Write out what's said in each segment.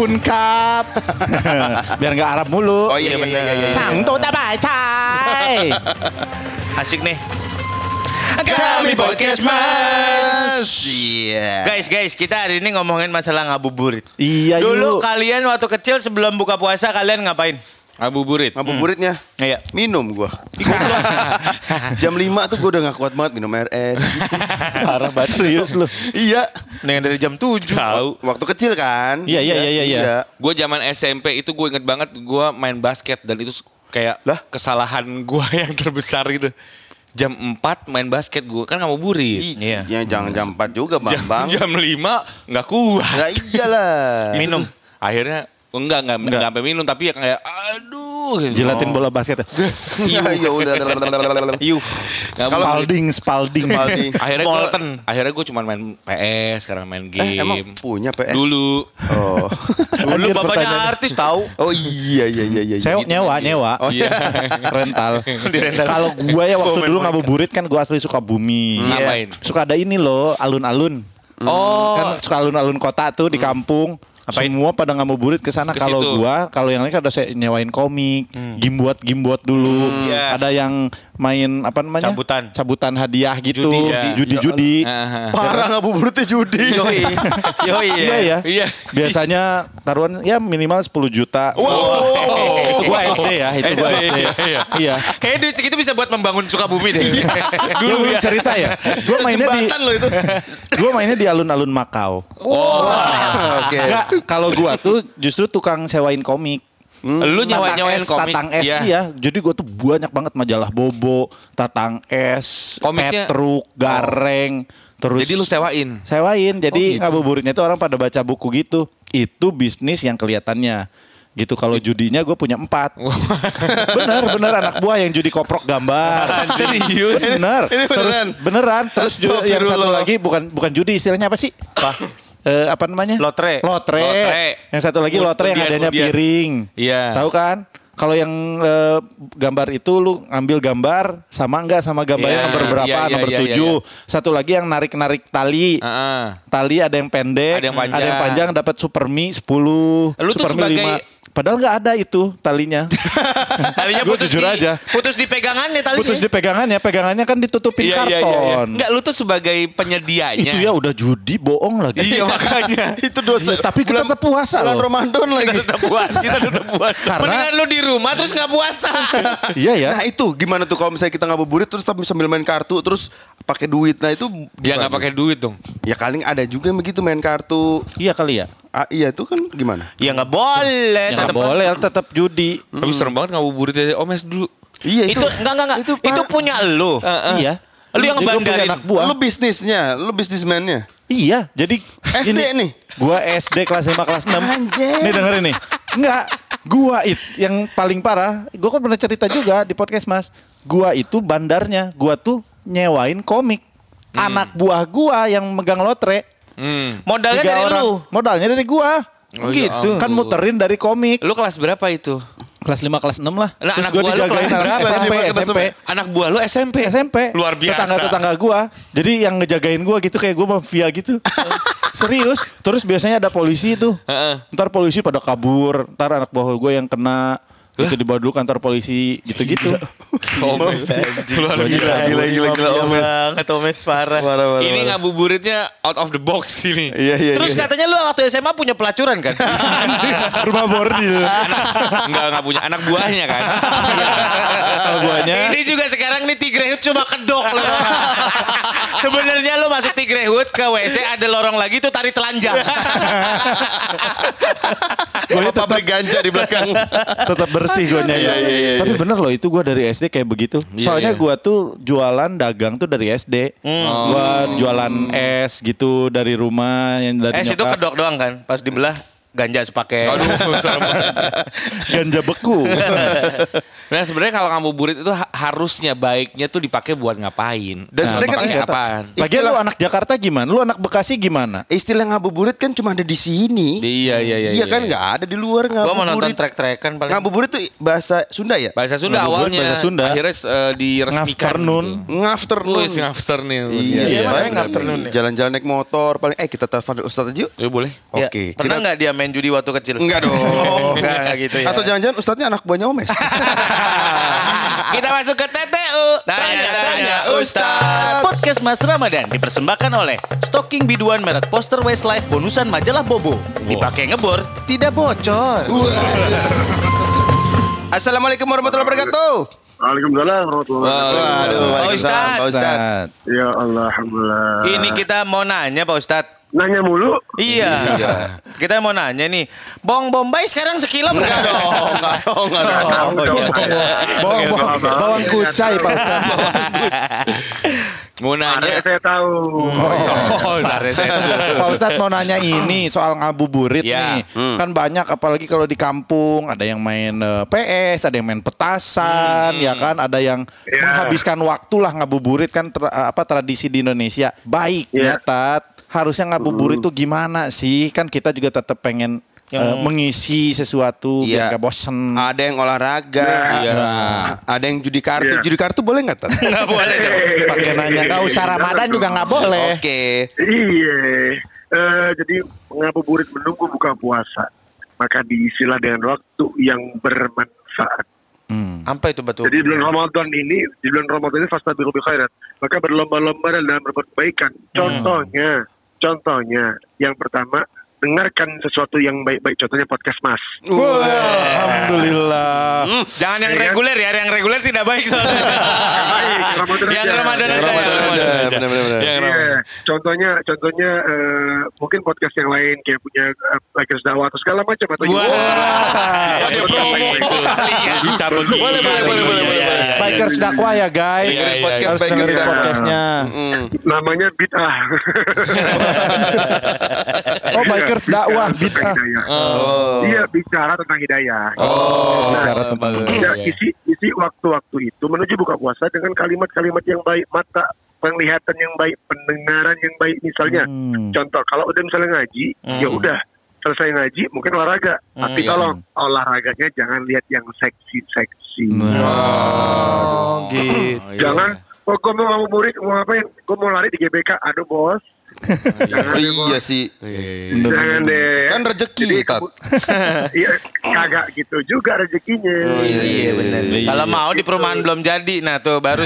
kun kap. Biar nggak Arab mulu. Oh iya iya iya iya. Tuh tak. Asik nih. Kami podcast mas. Iya. Guys, guys, kita hari ini ngomongin masalah ngabuburit. Iya Dulu yuk. kalian waktu kecil sebelum buka puasa kalian ngapain? Ngabuburit. Ngabuburitnya Iya. minum gua. Jam 5 tuh gua udah gak kuat banget minum air es. Parah banget serius lu. iya. Dengan dari jam 7. Tahu. Waktu kecil kan. Iya, iya, iya, iya. Gue zaman SMP itu gue inget banget gue main basket dan itu kayak Lah? kesalahan gue yang terbesar gitu. Jam 4 main basket gue kan ngabuburit. Iya. Ya jangan jam 4 juga Jam, Bang. jam 5 nggak kuat. Nah iyalah. Minum. Akhirnya enggak enggak enggak sampai minum tapi ya kayak aduh gitu. Jilatin bola basket. Iya ya udah. Yuh. Ngabuburit. Spalding, spalding. Spalding. akhirnya gue Molten. akhirnya gue cuma main PS sekarang main game. Eh, emang punya PS? Dulu. Oh. Dulu bapaknya artis tahu. Oh iya iya iya iya. Sewa, nyewa, nyewa. Oh iya. rental. Dirental. Kalau gua ya waktu dulu ngabuburit kan gua asli suka bumi. Ngapain? Suka ada ini loh, alun-alun. Oh. Kan suka alun-alun kota tuh di kampung. Semua pada ngabuburit ke sana. Ke Kalau situ. gua, kalau yang lain kan ada saya nyewain komik, gimbuat gimbuat dulu. Iya. Ada yang main apa namanya? Cabutan. Cabutan hadiah gitu. Judi, ya. Judi-judi. Ah, Parah ngabuburitnya judi. Yoi. Yoi Iya ya. Iya. Biasanya taruhan ya minimal 10 juta. Wow. Itu gua SD ya, itu gua SD, SD. iya. Iya. Kayaknya duit segitu bisa buat membangun Sukabumi deh. Dulu ya. cerita ya. Gua mainnya di loh itu. gua mainnya di alun-alun Makau. Oke. Enggak, kalau gua tuh justru tukang sewain komik. Lu nyawa Tatang nyawain es, komik. Tatang es Iya. iya. Jadi gua tuh banyak banget majalah Bobo, Tatang es, Komiknya- Petruk, Gareng, terus Jadi lu sewain. sewain. Jadi Oh, gitu. ngabuburitnya itu orang pada baca buku gitu. Itu bisnis yang kelihatannya. Gitu kalau judinya gue punya empat. bener bener anak buah yang judi koprok gambar. Serius? Bener. Ini Terus beneran? beneran. Terus ju- yang satu lagi bukan bukan judi istilahnya apa sih? Apa? Eh, apa namanya? Lotre. Lotre. Lotre. Yang satu lagi lotre yang Undian, adanya undian. piring. Iya. Tahu kan? Kalau yang eh, gambar itu lu ambil gambar sama enggak sama gambarnya Iya, nomor berapa? iya, iya, nomor iya, iya, tujuh. Satu lagi yang narik-narik tali. Heeh. Tali ada yang pendek, Ada yang panjang. dapat supermi 10, Lu tuh supermi sebagai- 5. Padahal nggak ada itu talinya. Talinya putus jujur di, aja. Putus di pegangannya talinya. Putus di pegangannya, pegangannya kan ditutupin Iya, iya, iya, iya. karton. Enggak, lu tuh sebagai penyedianya. Itu ya udah judi bohong lagi. Iya makanya. Itu dosa. Iya, tapi kita tetap puasa Bulan loh. Ramadan lagi. tetap puasa, kita tetap puasa. Karena Mendingan lu di rumah terus nggak puasa. iya ya. Nah itu gimana tuh kalau misalnya kita ngabuburit terus tapi sambil main kartu terus pakai duit. Nah itu gimana? nggak pakai duit dong. Ya kali ada juga yang begitu main kartu. Iya kali ya. Ah, iya itu kan gimana? ya nggak boleh. Ya nggak boleh, tetap judi. Tapi serem banget ngabuburit dari Omes dulu. Iya Itu enggak enggak enggak. Itu, Pak. punya lu. Iya. Lu yang Jadi gua punya bandarin. anak buah. Lu bisnisnya, lu bisnismennya. Iya, jadi SD ini, nih? Gua SD kelas 5 kelas 6. Anjir. Nih dengerin nih. Enggak, gua it yang paling parah, gua kan pernah cerita juga di podcast Mas. Gua itu bandarnya, gua tuh nyewain komik. Anak buah gua yang megang lotre. Hmm. Modalnya Tiga dari orang. lu. Modalnya dari gua. Oh, ya gitu. Kan ampun. muterin dari komik. Lu kelas berapa itu? Kelas 5 kelas 6 lah. Nah, Terus anak gua buah lu kelas berapa? SMP, kelas SMP. Anak buah lu SMP. SMP. Luar biasa. Tetangga-tetangga gua. Jadi yang ngejagain gua gitu kayak gua mafia gitu. Serius. Terus biasanya ada polisi. Heeh. Ntar polisi pada kabur. Ntar anak buah gua yang kena. Itu dibawa dulu kantor polisi gitu-gitu. Omes. Luar biasa. Gila gila gila Omes. banget Omes parah. Parah, parah, Ini ngabuburitnya out of the box ini. Iya iya. Terus iya. katanya lu waktu SMA punya pelacuran kan? Rumah bordil. Enggak enggak punya anak buahnya kan. Kalau guanya. Ini juga sekarang nih Tigrehut cuma kedok loh. Sebenarnya lu masuk Tigrehut ke WC ada lorong lagi tuh tari telanjang. Gua pabrik ganja di belakang. tetap bersih guanya ya. Iya, iya, iya, Tapi bener loh itu gua dari SD kayak begitu. Iya, Soalnya iya. gua tuh jualan dagang tuh dari SD. Gua jualan es gitu dari rumah yang dari es itu nyokap. kedok doang kan? Pas dibelah ganja sepakai. Aduh, ganja beku. Nah sebenarnya kalau ngabuburit itu ha- harusnya baiknya tuh dipakai buat ngapain? Dan Nah, sebenarnya kan istilah- apaan? Lagian lu anak Jakarta gimana? Lu anak Bekasi gimana? Istilah ngabuburit kan cuma ada di sini. Iya iya iya. Iya kan nggak ada di luar Gua mau nonton ngabuburit. trek-trekan paling. Ngabuburit tuh bahasa Sunda ya? Bahasa Sunda Ngabuburit awalnya. bahasa Sunda. Akhirnya eh, diresmikan. Ngafternoon. gitu. Ngafternoon. Wih, afternoon. Iya, Iya, iya, makanya paling ngafternoon ya. Jalan-jalan naik motor paling eh kita telepon Ustaz aja yuk. Ya boleh. Ya, Oke. Pernah kita- nggak di main judi waktu kecil? Enggak dong. Oh, enggak, enggak gitu ya. Atau jangan-jangan ustadznya anak buahnya Omes. Kita masuk ke TTU. Tanya-tanya Ustaz. Podcast Mas Ramadan dipersembahkan oleh Stocking biduan merek Poster Westlife bonusan majalah Bobo. Dipakai ngebor, tidak bocor. Assalamualaikum warahmatullahi wabarakatuh. Waalaikumsalam warahmatullahi wabarakatuh. Waduh, Pak Ustadz. Pak Ustadz. Ya Allah, alhamdulillah. Ini kita mau nanya Pak Ustadz. Nanya mulu. Iya. Kita mau nanya nih. Bawang bombay sekarang sekilo berapa dong? Enggak dong, enggak dong. Bawang, bawang, bawang kucai Pak. Mau nanya. saya tahu. Oh, Lares saya tahu. Pak Ustadz mau nanya ini soal ngabuburit Ya. nih. Kan banyak apalagi kalau di kampung ada yang main eh, PS, ada yang main petasan, ya kan, ada yang Ya. menghabiskan waktu lah ngabuburit kan tra- apa tradisi di Indonesia. Baiknya Ya. Tat, harusnya ngabuburit tuh gimana sih? Kan kita juga tetap pengen eh, mengisi sesuatu Iya. biar gak bosen. Ada yang olahraga. Iya. Ada yang judi kartu. Iya. Judi kartu boleh nggak, Tat? Nggak boleh. Pakai nanya nggak usah Ramadan juga nggak boleh. Oke. Iya. Eh, jadi ngabuburit menunggu buka puasa. Maka diisilah dengan waktu yang bermanfaat. Hmm. Apa itu betul? Jadi di bulan Ramadan ini, di bulan Ramadan ini fastabiqu bil khairat. Maka berlomba-lomba dalam berbuat kebaikan. Contohnya, contohnya yang pertama dengarkan sesuatu yang baik-baik. Contohnya podcast Mas. Wah, Alhamdulillah. Hmm, jangan yang Iya kan? reguler ya, yang reguler tidak baik soalnya. baik, Ramadan yang aja. Ramadan Yang aja. Ramadan aja. Yang Iya, Ramadan. contohnya, contohnya eh, mungkin podcast yang lain kayak punya uh, Lakers dakwah atau segala macam atau Wah, Bisa ada promo sekali ya. Bisa begitu. Boleh, boleh, boleh, boleh, boleh. Bikers dakwah ya guys. Iya, iya, Podcast Harus Bikers dakwah. podcastnya. Mm. namanya bid'ah. Oh, bikers dakwah, Bicara hidayah. Oh. Iya, bicara tentang hidayah. Oh, bicara Nah, tentang bagus. Ya, isi isi waktu-waktu itu menuju buka puasa dengan kalimat-kalimat yang baik, mata penglihatan yang baik, pendengaran yang baik. Misalnya, Hmm. contoh kalau udah misalnya ngaji, ya udah selesai ngaji mungkin olahraga. Tapi iya. tolong olahraganya jangan lihat yang seksi-seksi. Oh, gitu. Jangan, oh gue mau ngabuburit, mau ngapain? Gue mau lari di GBK. Aduh bos, Oh, iya sih. jangan deh. Kan rezeki, Jadi, Tat. Iya, kagak gitu juga rezekinya. Iya benar. Kalau mau di perumahan belum jadi, nah tuh baru.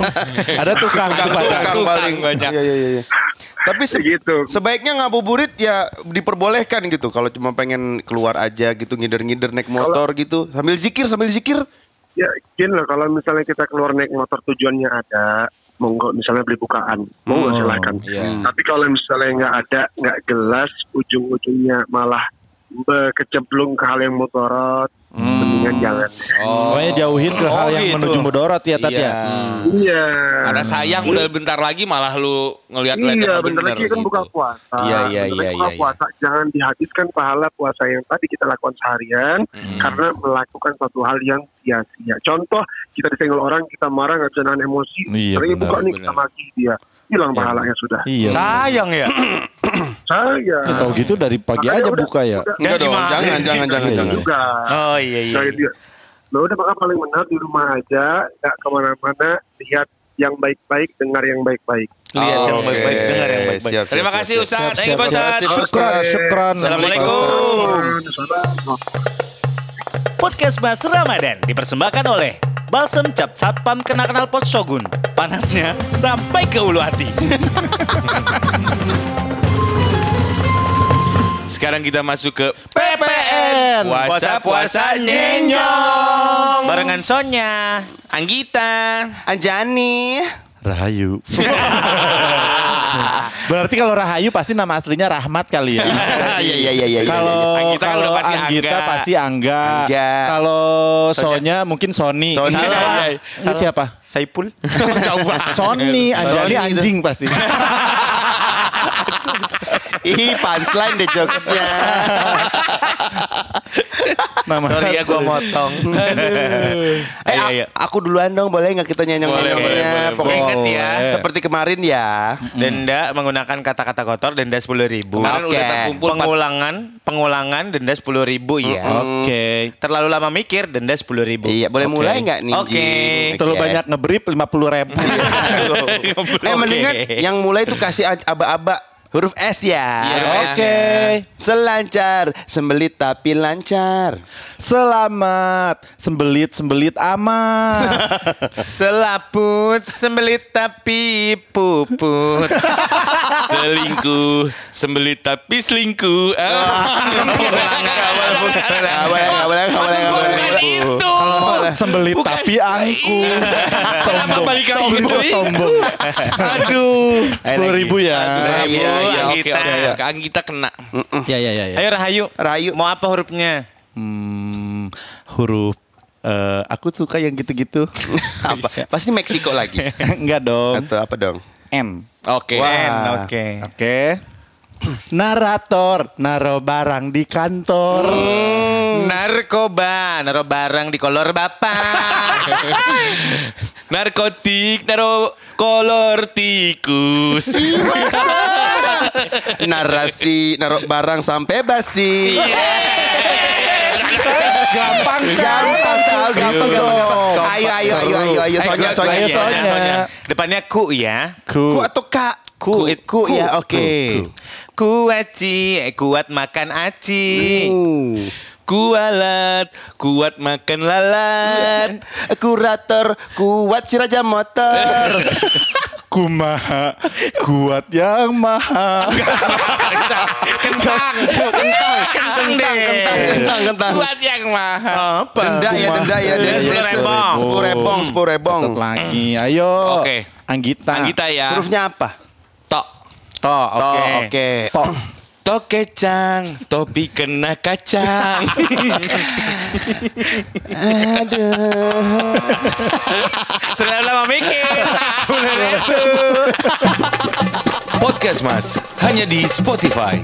Ada tukang tuh pada. Tukang paling banyak. Iya, iya, iya. Tapi se- Gitu. sebaiknya ngabuburit ya diperbolehkan gitu. Kalau cuma pengen keluar aja gitu ngider-ngider naik motor gitu sambil zikir sambil zikir. Ya, gini loh, kalau misalnya kita keluar naik motor tujuannya ada, monggo misalnya beli bukaan, monggo silahkan. Tapi kalau misalnya nggak ada, nggak jelas, ujung-ujungnya malah kecemplung ke hal yang mutorot, mendingan jangan. Pokoknya jauhin ke hal Oh, yang gitu. menuju mudorot ya Tat ya. Iya. Karena sayang udah bentar lagi malah lu ngeliat-ngeliat Iya, yang bentar lagi kan gitu. buka puasa. Iya, iya, Bentar lagi iya, buka iya, iya. puasa. Jangan dihabiskan pahala puasa yang tadi kita lakukan seharian karena melakukan suatu hal yang sia-sia. Contoh, kita disenggol orang, kita marah, nggak bisa nahan emosi. Iya, Lagi benar, buka nih, benar. kita maki dia. Hilang pahalanya sudah. Iya. Sayang ya. Saya. Ya, tahu gitu dari pagi Makanya aja udah- buka ya. udah- Enggak dong, gimana jangan sih? jangan jangan Iya, jangan. juga. Oh iya iya. Itu dia. Nah, udah maka paling benar di rumah aja, nggak ke mana-mana, lihat yang baik-baik, dengar yang baik-baik. Lihat yang Oke, baik-baik, dengar yang baik-baik. siap, siap, Terima kasih Ustaz. Thank you Pak siap. Ustaz. Syukran, syukran. Assalamualaikum. Podcast Mas Ramadan dipersembahkan oleh Balsem Cap Satpam Kenal-Kenal Pot Shogun. Panasnya sampai ke ulu hati. Sekarang kita masuk ke PPN. Puasa-puasa nyenyong. Barengan Sonya, Anggita. Anjani. Rahayu. Berarti kalau Rahayu pasti nama aslinya Rahmat kali ya. Iya iya iya iya. Kalau Anggita kan kalau udah pasti Anggita Angga. pasti Angga. Angga. Kalau Sonya mungkin Sony. Sony. Salah. Iya, Ini siapa? Saipul. Sony, Anjani Sony. anjing pasti. Ih, punchline deh jokesnya. Nama Sorry ya gua motong. Eh, Ayo, ayo. aku duluan dong, boleh nggak kita Boleh, nyanyi-nyanyinya? boleh, boleh. Pokoknya Ingat ya. seperti kemarin ya. Denda menggunakan kata-kata kotor denda sepuluh ribu. Kemarin Oke. udah terkumpul Pengulangan pengulangan denda sepuluh ribu ya. Oke. Terlalu lama mikir denda sepuluh ribu. Iya, boleh Oke. mulai nggak nih? Oke. Jing? Terlalu Oke. banyak ngebrip 50 ribu. Eh mendingan yang mulai tuh kasih aba-aba Huruf S ya. Iya, Oke. Selancar, sembelit tapi lancar. Selamat. Sembelit sembelit amat. Selaput, sembelit tapi puput. Selingkuh, sembelit tapi selingkuh. Ah. Sembelit tapi angku. Kenapa balik lagi ke sombong, sombong. Aduh. Sepuluh ribu ya. Iya, iya, iya, Oke, Anggita. oke. Kak Anggita kena. Ya ya ya. ya. Ayo Rahayu. Rahayu. Mau apa hurufnya? Hmm, huruf. eh, aku suka yang gitu-gitu. Apa? Pasti Meksiko lagi. Enggak dong. Atau apa dong? N. Oke. Wah. Oke. Oke. Narator, naro barang di kantor. Narkoba, naruh barang di kolor bapak. Narkotik, naro kolor tikus. Narasi, naruh barang sampai basi. Gampang Gampang tahu, gampang dong. Ayo, ayo, ayo, ayo, ayo, soalnya, soalnya. Soalnya. Depannya ku ya. Ku. Ku atau kak? Ku, ku, ya, oke. Kuaci, eh, kuat makan aci. Kualat, kuat makan lalat. Kurator, kuat si raja motor. Kumaha, kuat yang maha. Kentang, kentang, kentang deh. Kentang, kentang. Kuat yang mahal. Apa? Denda ya, denda ya. Sepuluh rebong. Sepuluh rebong, sepuluh rebong. Lagi, ayo. Oke. Anggita. Anggita ya. Hurufnya apa? Tok. Toh, oke. Oke. Tok. Tok kecang, topi kena kacang. Terlalu lama mikir. Sebenarnya itu. Podcast Mas hanya di Spotify.